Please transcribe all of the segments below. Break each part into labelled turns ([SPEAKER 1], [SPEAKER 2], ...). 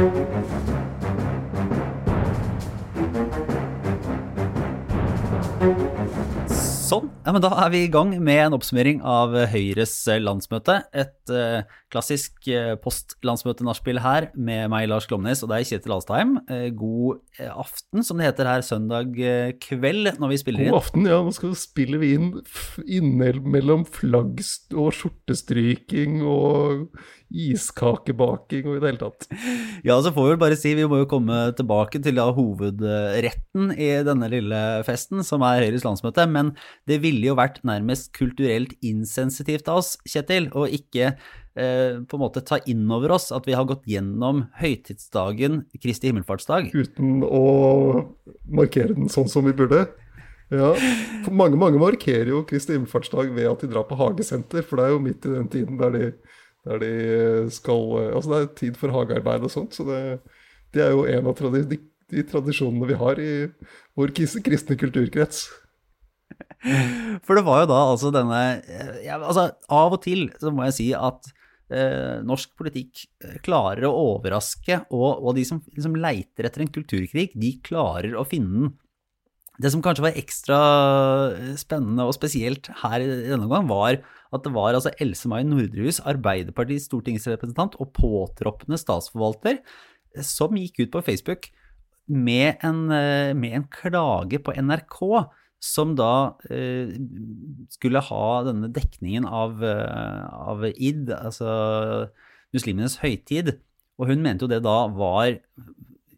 [SPEAKER 1] Sånn. Ja, men Da er vi i gang med en oppsummering av Høyres landsmøte. Et uh, klassisk uh, postlandsmøte-nachspiel her med meg, Lars Glomnes, og deg, Kjetil Alstheim. Uh, god aften, som det heter her søndag kveld når vi spiller
[SPEAKER 2] inn. God aften, ja. Nå skal vi inn innimellom flagg og skjortestryking og iskakebaking og i det hele tatt.
[SPEAKER 1] Ja, så får vi vel bare si vi må jo komme tilbake til da hovedretten i denne lille festen, som er Høyres landsmøte. Men det ville jo vært nærmest kulturelt insensitivt av oss, Kjetil, å ikke eh, på en måte ta inn over oss at vi har gått gjennom høytidsdagen Kristi himmelfartsdag.
[SPEAKER 2] Uten å markere den sånn som vi burde? Ja, for mange, mange markerer jo Kristi himmelfartsdag ved at de drar på hagesenter, for det er jo midt i den tiden der de der de skal Altså det er tid for hagearbeid og sånt, så det, det er jo en av tradi de, de, tradisjonene vi har i vår kristne kulturkrets.
[SPEAKER 1] For det var jo da altså denne ja, Altså av og til så må jeg si at eh, norsk politikk klarer å overraske, og, og de som liksom leiter etter en kulturkrig, de klarer å finne den. Det som kanskje var ekstra spennende og spesielt her i denne gang, var at det var altså Else-May Nordrehus, Arbeiderpartiets stortingsrepresentant og påtroppende statsforvalter, som gikk ut på Facebook med en, eh, med en klage på NRK, som da eh, skulle ha denne dekningen av, eh, av id, altså muslimenes høytid. Og hun mente jo det da var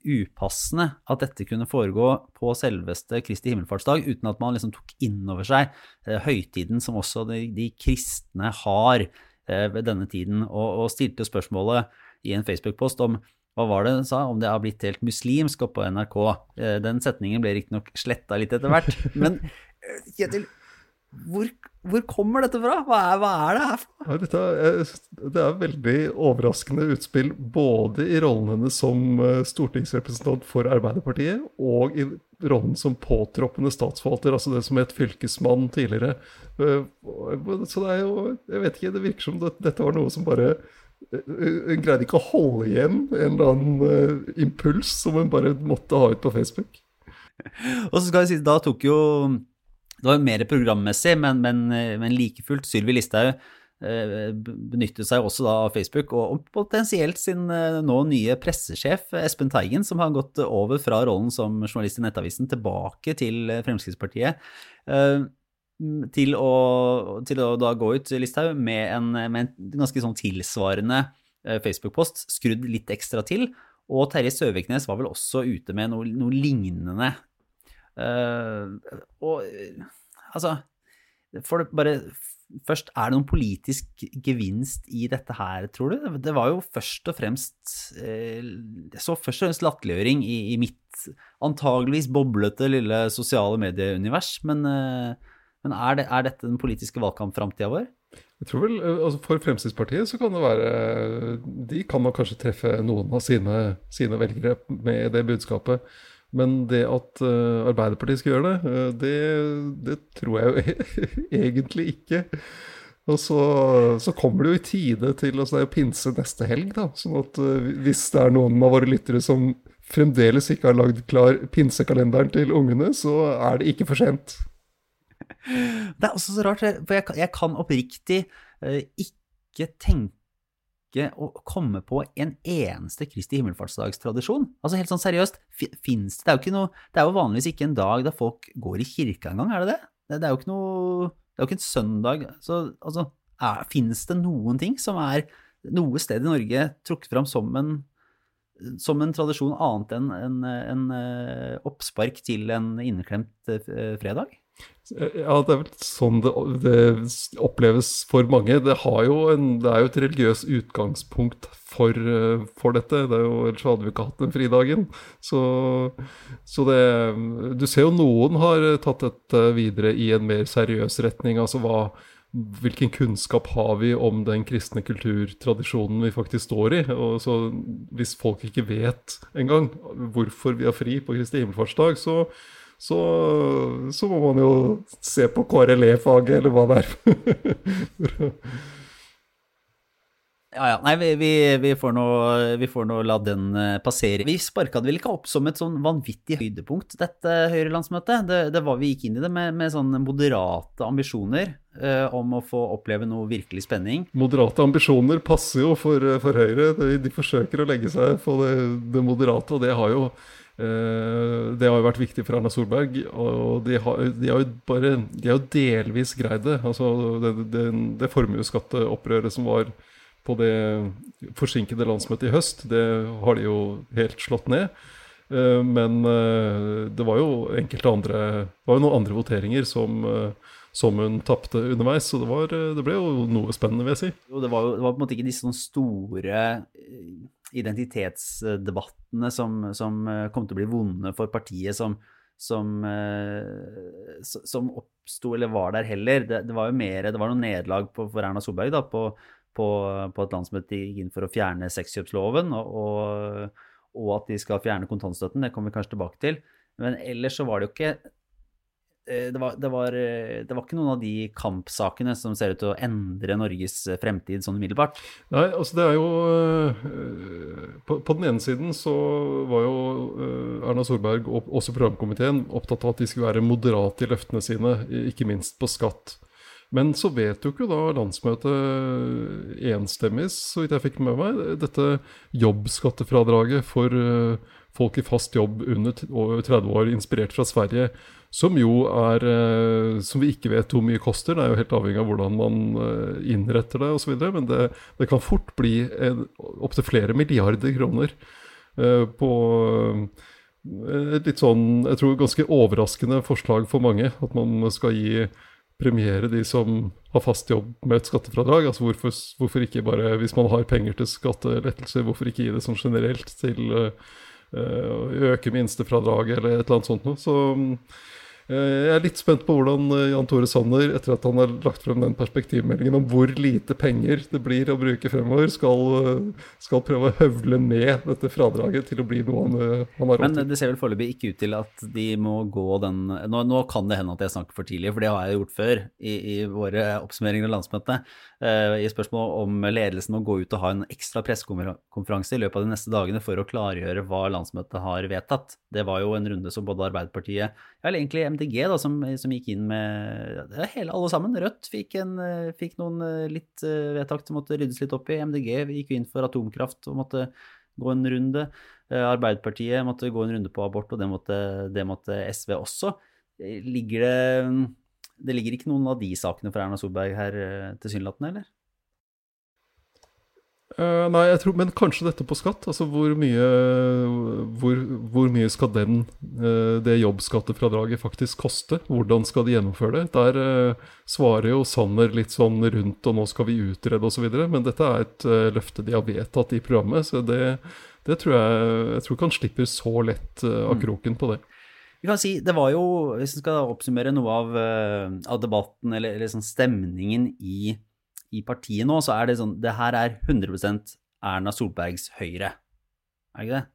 [SPEAKER 1] upassende at dette kunne foregå på selveste Kristi himmelfartsdag, uten at man liksom tok inn over seg eh, høytiden som også de, de kristne har eh, ved denne tiden, og, og stilte spørsmålet i en Facebook-post om hva var det hun sa, om det har blitt helt muslimsk oppå NRK. Eh, den setningen ble riktignok sletta litt etter hvert. Men eh, Kjetil, hvor, hvor, kommer dette fra? Hva er, hva er det her for?
[SPEAKER 2] Ja, dette er, det er veldig overraskende utspill både i rollen hennes som eh, stortingsrepresentant for Arbeiderpartiet og i rollen som påtroppende statsforvalter, altså det som het fylkesmann tidligere. Så det er jo Jeg vet ikke, det virker som dette var noe som bare Hun greide ikke å holde igjen en eller annen impuls som hun bare måtte ha ut på Facebook.
[SPEAKER 1] Og så skal jeg si, da tok jo det var jo mer programmessig, men, men, men like fullt. Sylvi Listhaug uh, benyttet seg også da av Facebook, og, og potensielt sin uh, nå nye pressesjef Espen Teigen, som har gått over fra rollen som journalist i Nettavisen tilbake til Fremskrittspartiet. Eh, til å, til å da gå ut, Listhaug, med med en ganske sånn tilsvarende Facebook-post, skrudd litt ekstra til. Og Terje Søviknes var vel også ute med noe, noe lignende Uh, og altså For det bare Først, er det noen politisk gevinst i dette her, tror du? Det var jo først og fremst eh, Jeg så først og fremst latterliggjøring i, i, mitt antageligvis boblete lille sosiale medieunivers. Men, eh, men er, det, er, dette den politiske valgkampframtida vår?
[SPEAKER 2] Jeg tror vel, altså For Fremskrittspartiet så kan det være De kan nok kanskje treffe noen av sine, sine velgere med det budskapet. Men det at Arbeiderpartiet skal gjøre det, det, det, tror jeg jo egentlig ikke. Og så, så, kommer det jo i tide til altså Det er jo pinse neste helg, da. sånn at hvis det er noen av våre lyttere som fremdeles ikke har lagd klar pinsekalenderen til ungene, så er det ikke for sent.
[SPEAKER 1] Det er også så rart, for jeg, jeg kan oppriktig ikke tenke å komme på en eneste Kristi himmelfartsdagstradisjon. Altså helt sånn seriøst, fins det Det er jo ikke noe Det er jo vanligvis ikke en dag da folk går i kirka engang, er det det? Det, det er jo ikke noe Det er jo ikke en søndag. Så altså, fins det noen ting som er noe sted i Norge trukket fram som en som en tradisjon annet enn en, en, en eh, oppspark til en inneklemt eh, fredag?
[SPEAKER 2] Ja, det er vel sånn det, det oppleves for mange. Det, en, det, er jo et religiøst utgangspunkt for, for, dette. Det er jo, ellers hadde vi ikke hatt den fridagen. Så, så det Du ser jo noen har tatt dette videre i en mer seriøs retning. Altså hva, hvilken kunnskap har vi om den kristne kulturtradisjonen vi faktisk står i? Og så Hvis folk ikke vet engang hvorfor vi har fri på Kristi himmelfartsdag, så så, så, må man jo se på KRLE-faget, eller hva det er.
[SPEAKER 1] Ja, ja. Nei, vi, vi, vi, får nå, vi, får nå, la den eh, passere. Vi sparka det vel ikke opp som et sånn vanvittig høydepunkt, dette Høyre-landsmøtet. Det, det, var Vi gikk inn i det med, med sånne moderate ambisjoner eh, om å få oppleve noe virkelig spenning.
[SPEAKER 2] Moderate ambisjoner passer jo for, for Høyre. De, de, forsøker å legge seg på det, det moderate, og det har jo Eh, det har jo vært viktig for Erna Solberg, og de har, de har jo bare De har jo delvis greid det. Altså det, det, det formuesskatteopprøret som var på det forsinkede landsmøtet i høst, det har de jo helt slått ned. Eh, men eh, det var jo enkelte andre Det var jo noen andre voteringer som, som hun tapte underveis, så det, var, det, ble jo noe spennende, vil jeg si.
[SPEAKER 1] Jo, det var jo det var på en måte ikke disse sånne store identitetsdebattene som, som eh, kom til å bli vonde for partiet som, som, eh, som oppsto eller var der heller. Det, det, var jo mer, det var noen nederlag for Erna Solberg da, på, på, på et landsmøte inn for å fjerne sexkjøpsloven, og, og, og, at de skal fjerne kontantstøtten. Det kommer vi kanskje tilbake til. Men ellers så var det jo ikke det var, det, var, eh, det var, ikke noen av de kampsakene som ser ut til å endre Norges eh, fremtid sånn umiddelbart?
[SPEAKER 2] Nei, altså det er jo på, på, den ene siden så var jo Erna Solberg og også programkomiteen opptatt av at de skulle være moderate i løftene sine, ikke minst på skatt. Men så vet jo da landsmøtet enstemmig, så vidt jeg fikk med meg, dette jobbskattefradraget for folk i fast jobb under 30 år, inspirert fra Sverige som jo er eh, Som vi ikke vet hvor mye koster. Det er jo helt avhengig av hvordan man eh, innretter det osv. Men det, det, kan fort bli opptil flere milliarder kroner eh, på et litt sånn, jeg tror ganske overraskende forslag for mange. At man skal gi premiere de som har fast jobb med et skattefradrag. Altså hvorfor, hvorfor ikke bare, hvis man har penger til skattelettelser, hvorfor ikke gi det sånn generelt til å øke minstefradraget eller et eller annet sånt noe. Så jeg er litt spent på hvordan eh, Jan Tore Sanner, etter at han har lagt frem den perspektivmeldingen om hvor lite penger det blir å bruke fremover, skal, eh, skal prøve å høvle ned dette fradraget til å bli noe han, han har
[SPEAKER 1] råd til. Men det ser vel foreløpig ikke ut til at de må gå den nå, nå, kan det hende at jeg snakker for tidlig, for det har jeg gjort før i, i våre oppsummeringer av landsmøtet. Uh, I spørsmål om ledelsen må gå ut og ha en ekstra pressekonferanse i løpet av de neste dagene for å klargjøre hva landsmøtet har vedtatt. Det var jo en runde som både Arbeiderpartiet, eller egentlig MDG, da, som, som gikk inn med ja, hele, alle sammen. Rødt fikk, en, fikk noen eh, litt uh, vedtak som måtte ryddes litt opp i. MDG gikk inn for atomkraft og måtte gå en runde. Arbeiderpartiet måtte gå en runde på abort, og det måtte, det måtte SV også. Ligger det Det ligger ikke noen av de sakene for Erna Solberg her tilsynelatende, eller?
[SPEAKER 2] Uh, nei, jeg tror, men kanskje dette på skatt. Altså hvor mye, hvor, hvor mye skal den, uh, det jobbskattefradraget faktisk koste? Hvordan skal de gjennomføre det? Der uh, svarer jo Sanner litt sånn rundt, og nå skal vi utrede osv. Men dette er et løfte de har vedtatt i programmet, så det, det tror jeg, jeg tror ikke han slipper så lett av mm. kroken på det.
[SPEAKER 1] Vi kan si, det var jo, Hvis vi skal oppsummere noe av, av debatten eller, eller sånn stemningen i i partiet nå, så er det sånn Det her er 100% Erna Solbergs Høyre. Er det ikke det?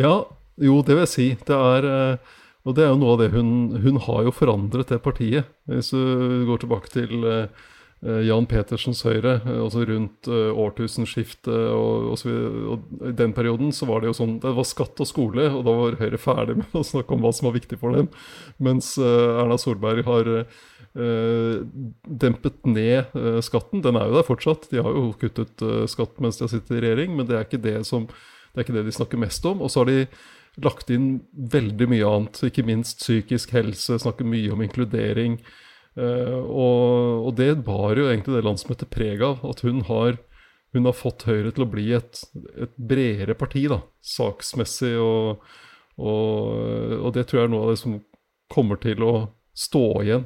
[SPEAKER 2] Ja, jo, det vil jeg si. Det er eh, Og det er jo noe av det hun Hun har jo forandret det partiet. Hvis du går tilbake til eh, eh, Jan Petersens Høyre, altså rundt årtusenskiftet og, og, så, og i den perioden så var det jo sånn Det var skatt og skole, og da var Høyre ferdig med å snakke om hva som var viktig for dem. Mens Erna Solberg har dempet ned uh, skatten. Den er jo der fortsatt. De har jo kuttet uh, skatt mens de har sittet i regjering, men det er ikke det, som, det er ikke det de snakker mest om. Og så har de lagt inn veldig mye annet, ikke minst psykisk helse, snakker mye om inkludering. Og, og, det bar jo egentlig det landsmøtet preg av, at hun har, hun har fått Høyre til å bli et, et bredere parti, da, saksmessig. Og, og, og det tror jeg er noe av det som kommer til å stå igjen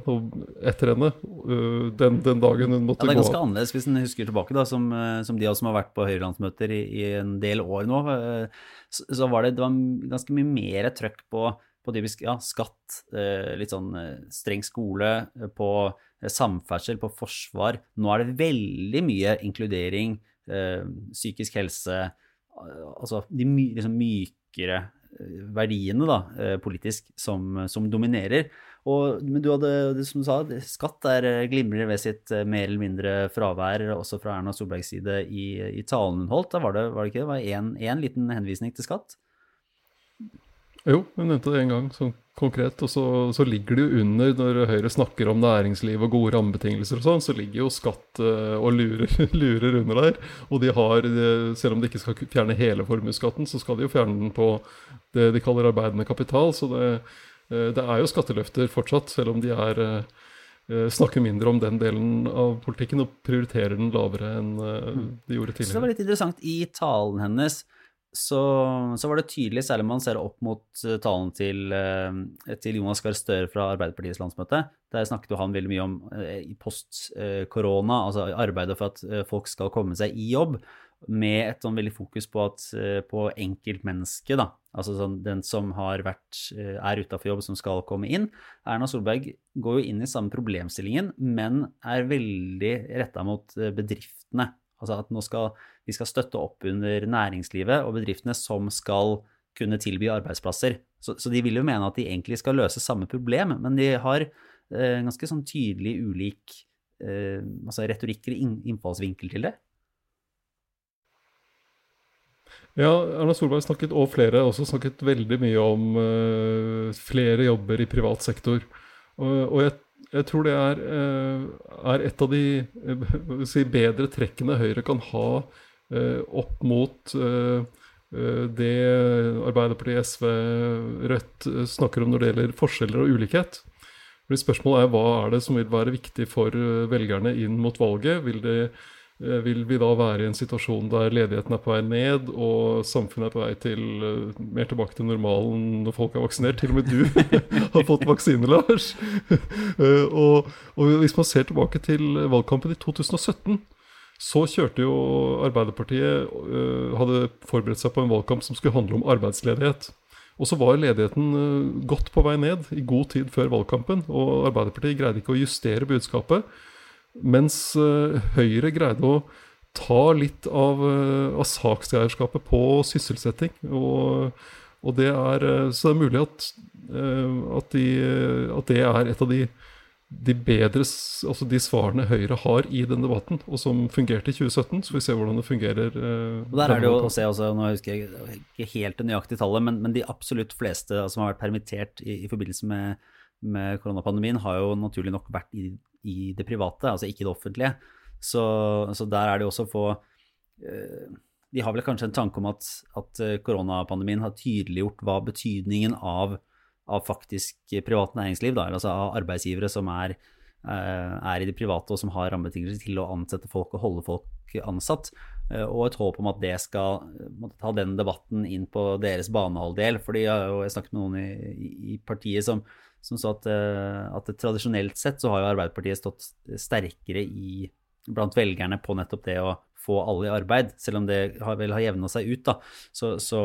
[SPEAKER 2] etter henne øh, den, den, dagen hun måtte gå.
[SPEAKER 1] Ja, Det er ganske gå. annerledes hvis en husker tilbake, da, som, øh, som de av oss som har vært på Høyrelandsmøter i, i, en del år nå. Øh, så, så var det, det var ganske mye mer trøkk på, på typisk ja, skatt, litt sånn streng skole, på samferdsel, på forsvar. Nå er det veldig mye inkludering, psykisk helse, altså de my, liksom mykere verdiene da, politisk som, som dominerer. Og, men du hadde, som du sa, skatt er glimrer ved sitt mer eller mindre fravær, også fra Erna Solbergs side i, i talen hun holdt. Da var det, var det ikke det? var én liten henvisning til skatt?
[SPEAKER 2] Jo, hun nevnte det en gang sånn konkret. Og så, så, ligger det jo under, når Høyre snakker om næringsliv og gode rammebetingelser og sånn, så ligger jo skatt uh, og lurer, lurer, under der. Og de har, selv om de ikke skal fjerne hele formuesskatten, så skal de jo fjerne den på det de kaller arbeidende kapital. Så det, det er jo skatteløfter fortsatt, selv om de er uh, snakker mindre om den delen av politikken og prioriterer den lavere enn de gjorde tidligere.
[SPEAKER 1] Så det var litt interessant i talen hennes så, så, var det tydelig, særlig om man ser opp mot eh, talen til, eh, til Jonas Gahr Støre fra Arbeiderpartiets landsmøte. Der snakket jo han veldig mye om eh, post-korona, altså arbeidet for at folk skal komme seg i jobb, med et sånn veldig fokus på, at, på enkeltmennesket, da. Altså sånn, den som har vært, er utafor jobb, som skal komme inn. Erna Solberg går jo inn i samme problemstillingen, men er veldig retta mot bedriftene. Altså at nå skal vi skal støtte opp under næringslivet og bedriftene som skal kunne tilby arbeidsplasser. Så, så, de vil jo mene at de egentlig skal løse samme problem, men de har eh, ganske sånn tydelig ulik eh, altså retorikk eller innfallsvinkel til det.
[SPEAKER 2] Ja, Erna Solberg snakket, og flere også snakket veldig mye om uh, flere jobber i privat sektor. Og, og jeg, jeg, tror det er, uh, er et av de uh, si bedre trekkene Høyre kan ha opp mot det Arbeiderpartiet, SV, Rødt snakker om når det gjelder forskjeller og ulikhet. Fordi Spørsmålet er hva er det som vil være viktig for velgerne inn mot valget. Vil, det, vil, vi da være i en situasjon der ledigheten er på vei ned og samfunnet er på vei til mer tilbake til normalen når folk er vaksinert? Til og med du har fått vaksine, Lars. og, og hvis man ser tilbake til valgkampen i 2017 så kjørte jo Arbeiderpartiet Hadde forberedt seg på en valgkamp som skulle handle om arbeidsledighet. Og så var ledigheten godt på vei ned i god tid før valgkampen. Og Arbeiderpartiet greide ikke å justere budskapet. Mens uh, Høyre greide å ta litt av, av sakseierskapet på sysselsetting. Og, og, det er Så det er mulig at, at, de, at det er et av de de bedre, altså de svarene Høyre har i den debatten, og som fungerte i 2017. Så vi ser hvordan det fungerer. Eh,
[SPEAKER 1] og der er det jo å se også, Nå husker jeg ikke helt det nøyaktige tallet, men, men, de absolutt fleste som har vært permittert i, i forbindelse med, med, koronapandemien, har jo naturlig nok vært i, i, det private, altså ikke det offentlige. Så, så der er det også få eh, De har vel kanskje en tanke om at, at koronapandemien har tydeliggjort hva betydningen av av faktisk privat næringsliv, da, altså av arbeidsgivere som er, eh, er, i det private og som har rammebetingelser til å ansette folk og holde folk ansatt. Eh, og et håp om at det skal ta den debatten inn på deres banehalvdel. fordi Jeg har snakket med noen i, i partiet som, som sa at, eh, at, tradisjonelt sett så har jo Arbeiderpartiet stått sterkere i, blant velgerne på nettopp det å få alle i arbeid. Selv om det har, vel har jevna seg ut, da, så, så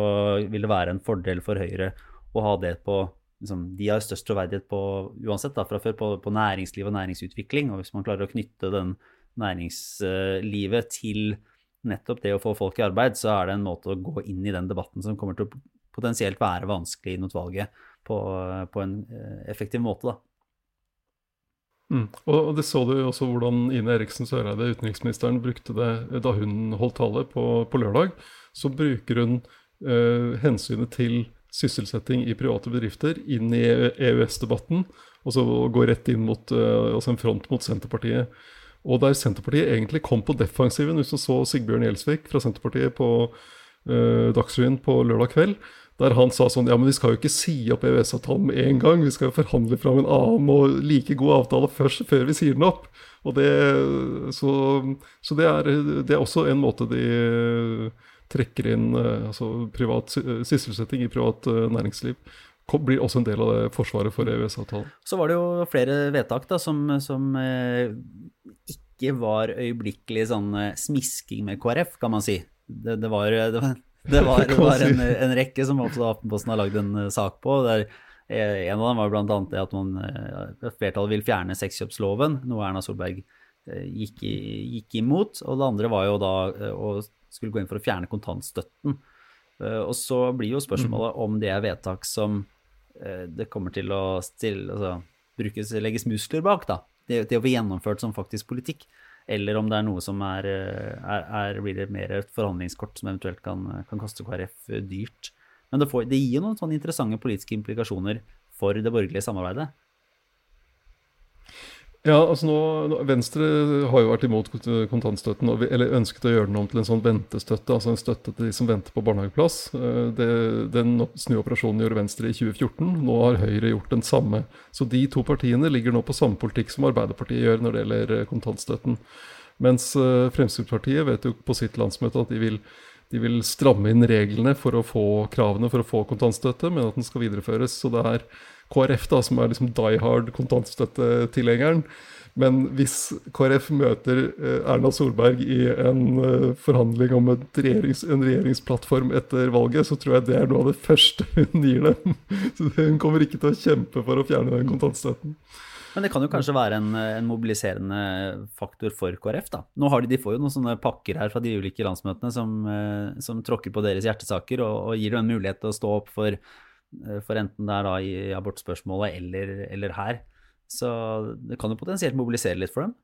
[SPEAKER 1] vil det være en fordel for Høyre å ha det på liksom, de har størst troverdighet på uansett da, fra før på, på, næringsliv og næringsutvikling. Og hvis man klarer å knytte den næringslivet til nettopp det å få folk i arbeid, så er det en måte å gå inn i den debatten som kommer til å potensielt være vanskelig inn mot valget på, på en eh, effektiv måte. da.
[SPEAKER 2] Mm. Og det så du også hvordan Ine Eriksen Søreide, utenriksministeren, brukte det da hun holdt tale på, på lørdag. Så bruker hun eh, hensynet til sysselsetting i private bedrifter inn i EØS-debatten, og så gå rett inn mot eh, altså en front mot Senterpartiet. Og der Senterpartiet egentlig kom på defensiven, hvis du så Sigbjørn Gjelsvik fra Senterpartiet på eh, Dagsrevyen på lørdag kveld, der han sa sånn Ja, men vi skal jo ikke si opp EØS-avtalen med en gang. Vi skal jo forhandle fram en annen og like god avtale først, før vi sier den opp. Og det, så, så det, er, det er også en måte de trekker inn eh, altså privat sysselsetting i privat eh, næringsliv blir også en del av det forsvaret for EØS-avtalen.
[SPEAKER 1] Så var det jo flere vedtak da, som, som eh, ikke var øyeblikkelig sånn smisking med KrF, kan man si. Det, det var, det var, det var, det var en, en, rekke som Aftenposten har lagd en sak på. der En av dem var bl.a. det at man, flertallet vil fjerne sexkjøpsloven, noe Erna Solberg gikk, gikk, imot. Og det andre var jo da å skulle gå inn for å fjerne kontantstøtten. Eh, og så blir jo spørsmålet om det er vedtak som eh, det kommer til å stille, altså, brukes, legges muskler bak, da. Det, det å få gjennomført som faktisk politikk. Eller om det er noe som er, eh, er, er blir det mer et forhandlingskort som eventuelt kan, kan koste KrF dyrt. Men det, får, det gir jo noen sånne interessante politiske implikasjoner for det borgerlige samarbeidet.
[SPEAKER 2] Ja, altså nå, Venstre har jo vært imot kontantstøtten, eller ønsket å gjøre den om til en sånn ventestøtte. Altså en støtte til de som venter på barnehageplass. Eh, det, den snuoperasjonen gjorde Venstre i 2014. Nå har Høyre gjort den samme. Så de to partiene ligger nå på samme politikk som Arbeiderpartiet gjør når det gjelder eh, kontantstøtten. Mens eh, Fremskrittspartiet vet jo på sitt landsmøte at de vil, de vil stramme inn reglene for å få kravene for å få kontantstøtte, men at den skal videreføres. Så det er KrF, da, som er liksom die hard kontantstøttetilhengeren. Men hvis KrF møter eh, Erna Solberg i en eh, forhandling om regjerings, en regjeringsplattform etter valget, så tror jeg det er noe av det første hun gir dem. Så hun kommer ikke til å kjempe for å fjerne den kontantstøtten.
[SPEAKER 1] Men det kan jo kanskje være en, en mobiliserende faktor for KrF, da. Nå har de, de får jo noen sånne pakker her fra de ulike landsmøtene som, eh, som tråkker på deres hjertesaker og, og gir dem en mulighet til å stå opp for for enten det er da i abortspørsmålet eller, eller her. Så det kan jo potensielt mobilisere litt for dem.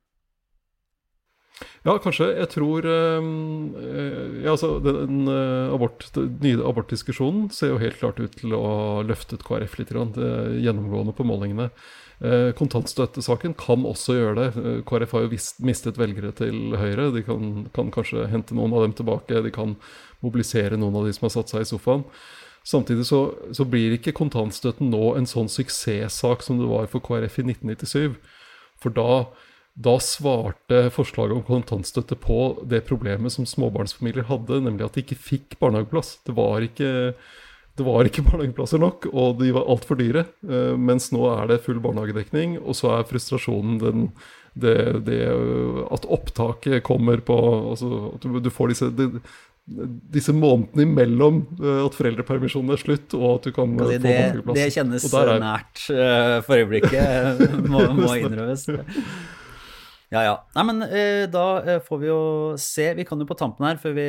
[SPEAKER 2] Ja, kanskje. Jeg tror øh, ja, altså, Den øh, abort, den nye abortdiskusjonen ser jo helt klart ut til å ha løftet KrF litt. Det gjennomgående på målingene. Eh, kontantstøttesaken kan også gjøre det. KrF har jo vist, mistet velgere til Høyre. De kan, kan, kanskje hente noen av dem tilbake. De kan mobilisere noen av de som har satt seg i sofaen. Samtidig så, så, blir ikke kontantstøtten nå en sånn suksesssak som det var for KrF i 1997. For da, da svarte forslaget om kontantstøtte på det problemet som småbarnsfamilier hadde, nemlig at de ikke fikk barnehageplass. Det var ikke, det var ikke barnehageplasser nok, og de var altfor dyre. Uh, mens nå er det full barnehagedekning, og så er frustrasjonen den, det, det, at opptaket kommer på altså At du får disse det, disse månedene imellom uh, at foreldrepermisjonen er slutt og at du kan uh,
[SPEAKER 1] få barnehageplass. Det kjennes er... nært uh, for øyeblikket, må, må innrømmes. Ja, ja. Nei, men da får vi jo se. Vi kan jo på tampen her, før vi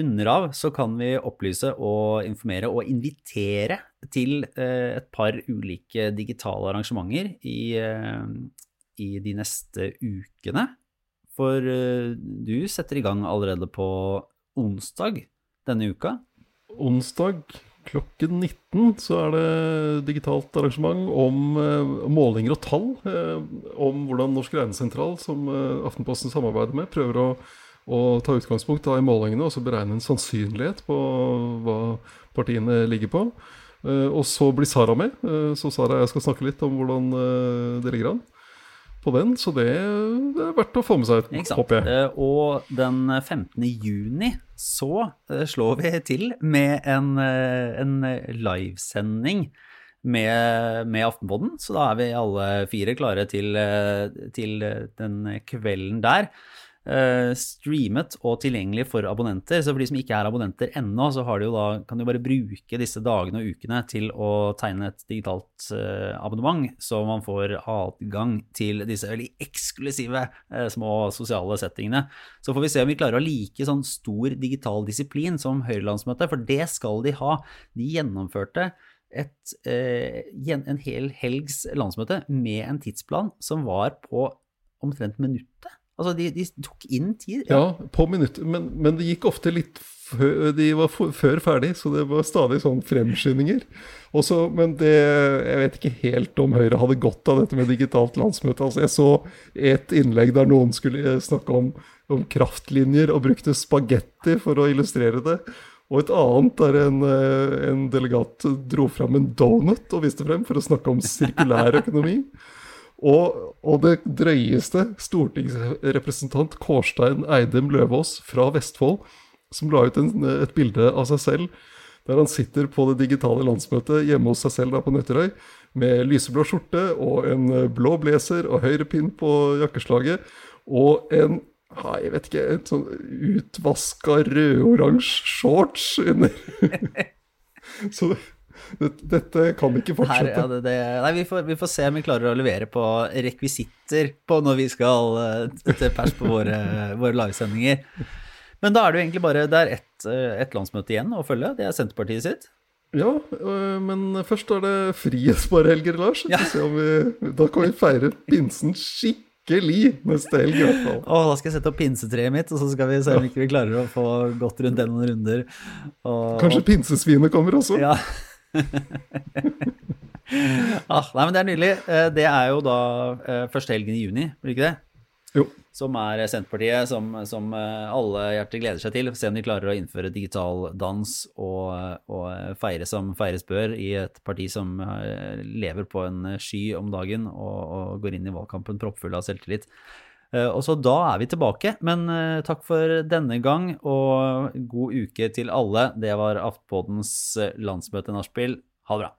[SPEAKER 1] runder av, så kan vi opplyse og informere og invitere til et par ulike digitale arrangementer i, i de neste ukene. For du setter i gang allerede på onsdag denne uka.
[SPEAKER 2] Onsdag klokken 19 så er det digitalt arrangement om eh, målinger og tall. Eh, om hvordan Norsk regnesentral, som eh, Aftenposten samarbeider med, prøver å, å ta utgangspunkt da, i målingene og så beregne en sannsynlighet på hva partiene ligger på. og så blir Sara med. så Sara og jeg skal snakke litt om hvordan det ligger an på den, så det er verdt å få med seg, håper jeg.
[SPEAKER 1] Eh, og den 15. juni så eh, slår vi til med en, eh, en livesending med, med Aftenpodden. Så da er vi alle fire klare til, til den kvelden der. Uh, streamet og tilgjengelig for abonnenter. Så for de som ikke er abonnenter ennå, så de da, kan de bare bruke disse dagene og ukene til å tegne et digitalt uh, abonnement, så man får adgang til disse veldig eksklusive uh, små sosiale settingene. Så får vi se om vi klarer å like sånn stor digital disiplin som Høyrelandsmøtet, for det skal de ha. De gjennomførte et, en hel helgs landsmøte med en tidsplan som var på omtrent minuttet. Altså, de, de tok inn tid.
[SPEAKER 2] Ja, ja på minutter. Men, men, det gikk ofte litt før De var før ferdig, så det var stadig sånn fremskyndinger. Også, men det Jeg vet ikke helt om Høyre hadde godt av dette med digitalt landsmøte. Altså, jeg så et innlegg der noen skulle snakke om, om kraftlinjer og brukte spagetti for å illustrere det. Og et annet der en, eh, en delegat dro fram en donut og viste frem for å snakke om sirkulær økonomi. Og, og, det drøyeste, stortingsrepresentant Kårstein Eidem Løvaas fra Vestfold, som la ut en, et bilde av seg selv der han sitter på det digitale landsmøtet hjemme hos seg selv da på Nøtterøy med lyseblå skjorte og en blå blazer og høyrepinn på jakkeslaget og en jeg vet ikke, en sånn utvaska rød-oransje shorts under. Så det, dette kan ikke fortsette.
[SPEAKER 1] Her, ja, det, det, nei, vi får, vi får, se om vi klarer å levere på rekvisitter på når vi skal uh, til pers på våre, våre livesendinger. Men da er det jo egentlig bare det er ett ett et landsmøte igjen å følge. Det er Senterpartiet sitt.
[SPEAKER 2] Ja, øh, men først er det frihetsbarhelger, Lars.
[SPEAKER 1] Ja.
[SPEAKER 2] Vi, da kan vi feire pinsen skikkelig neste helg, i hvert fall.
[SPEAKER 1] Åh, da skal jeg sette opp pinsetreet mitt, og så skal vi se om ikke vi klarer å få gått rundt den noen runder. Og,
[SPEAKER 2] Kanskje pinsesvinet kommer også?
[SPEAKER 1] Ja. ah, nei, men det er nydelig. Eh, Det er jo da eh, første helgen i juni, blir det ikke det?
[SPEAKER 2] Jo.
[SPEAKER 1] Som er Senterpartiet, som, som eh, alle hjerter gleder seg til. Se om de klarer å innføre digital dans og, og feire som feires bør i et parti som eh, lever på en sky om dagen og, og går inn i valgkampen proppfull av selvtillit. Eh, Og så da er vi tilbake, men eh, takk for denne gang, og god uke til alle. Det var Aftenpådens eh, landsmøte nachspiel. Ha det bra.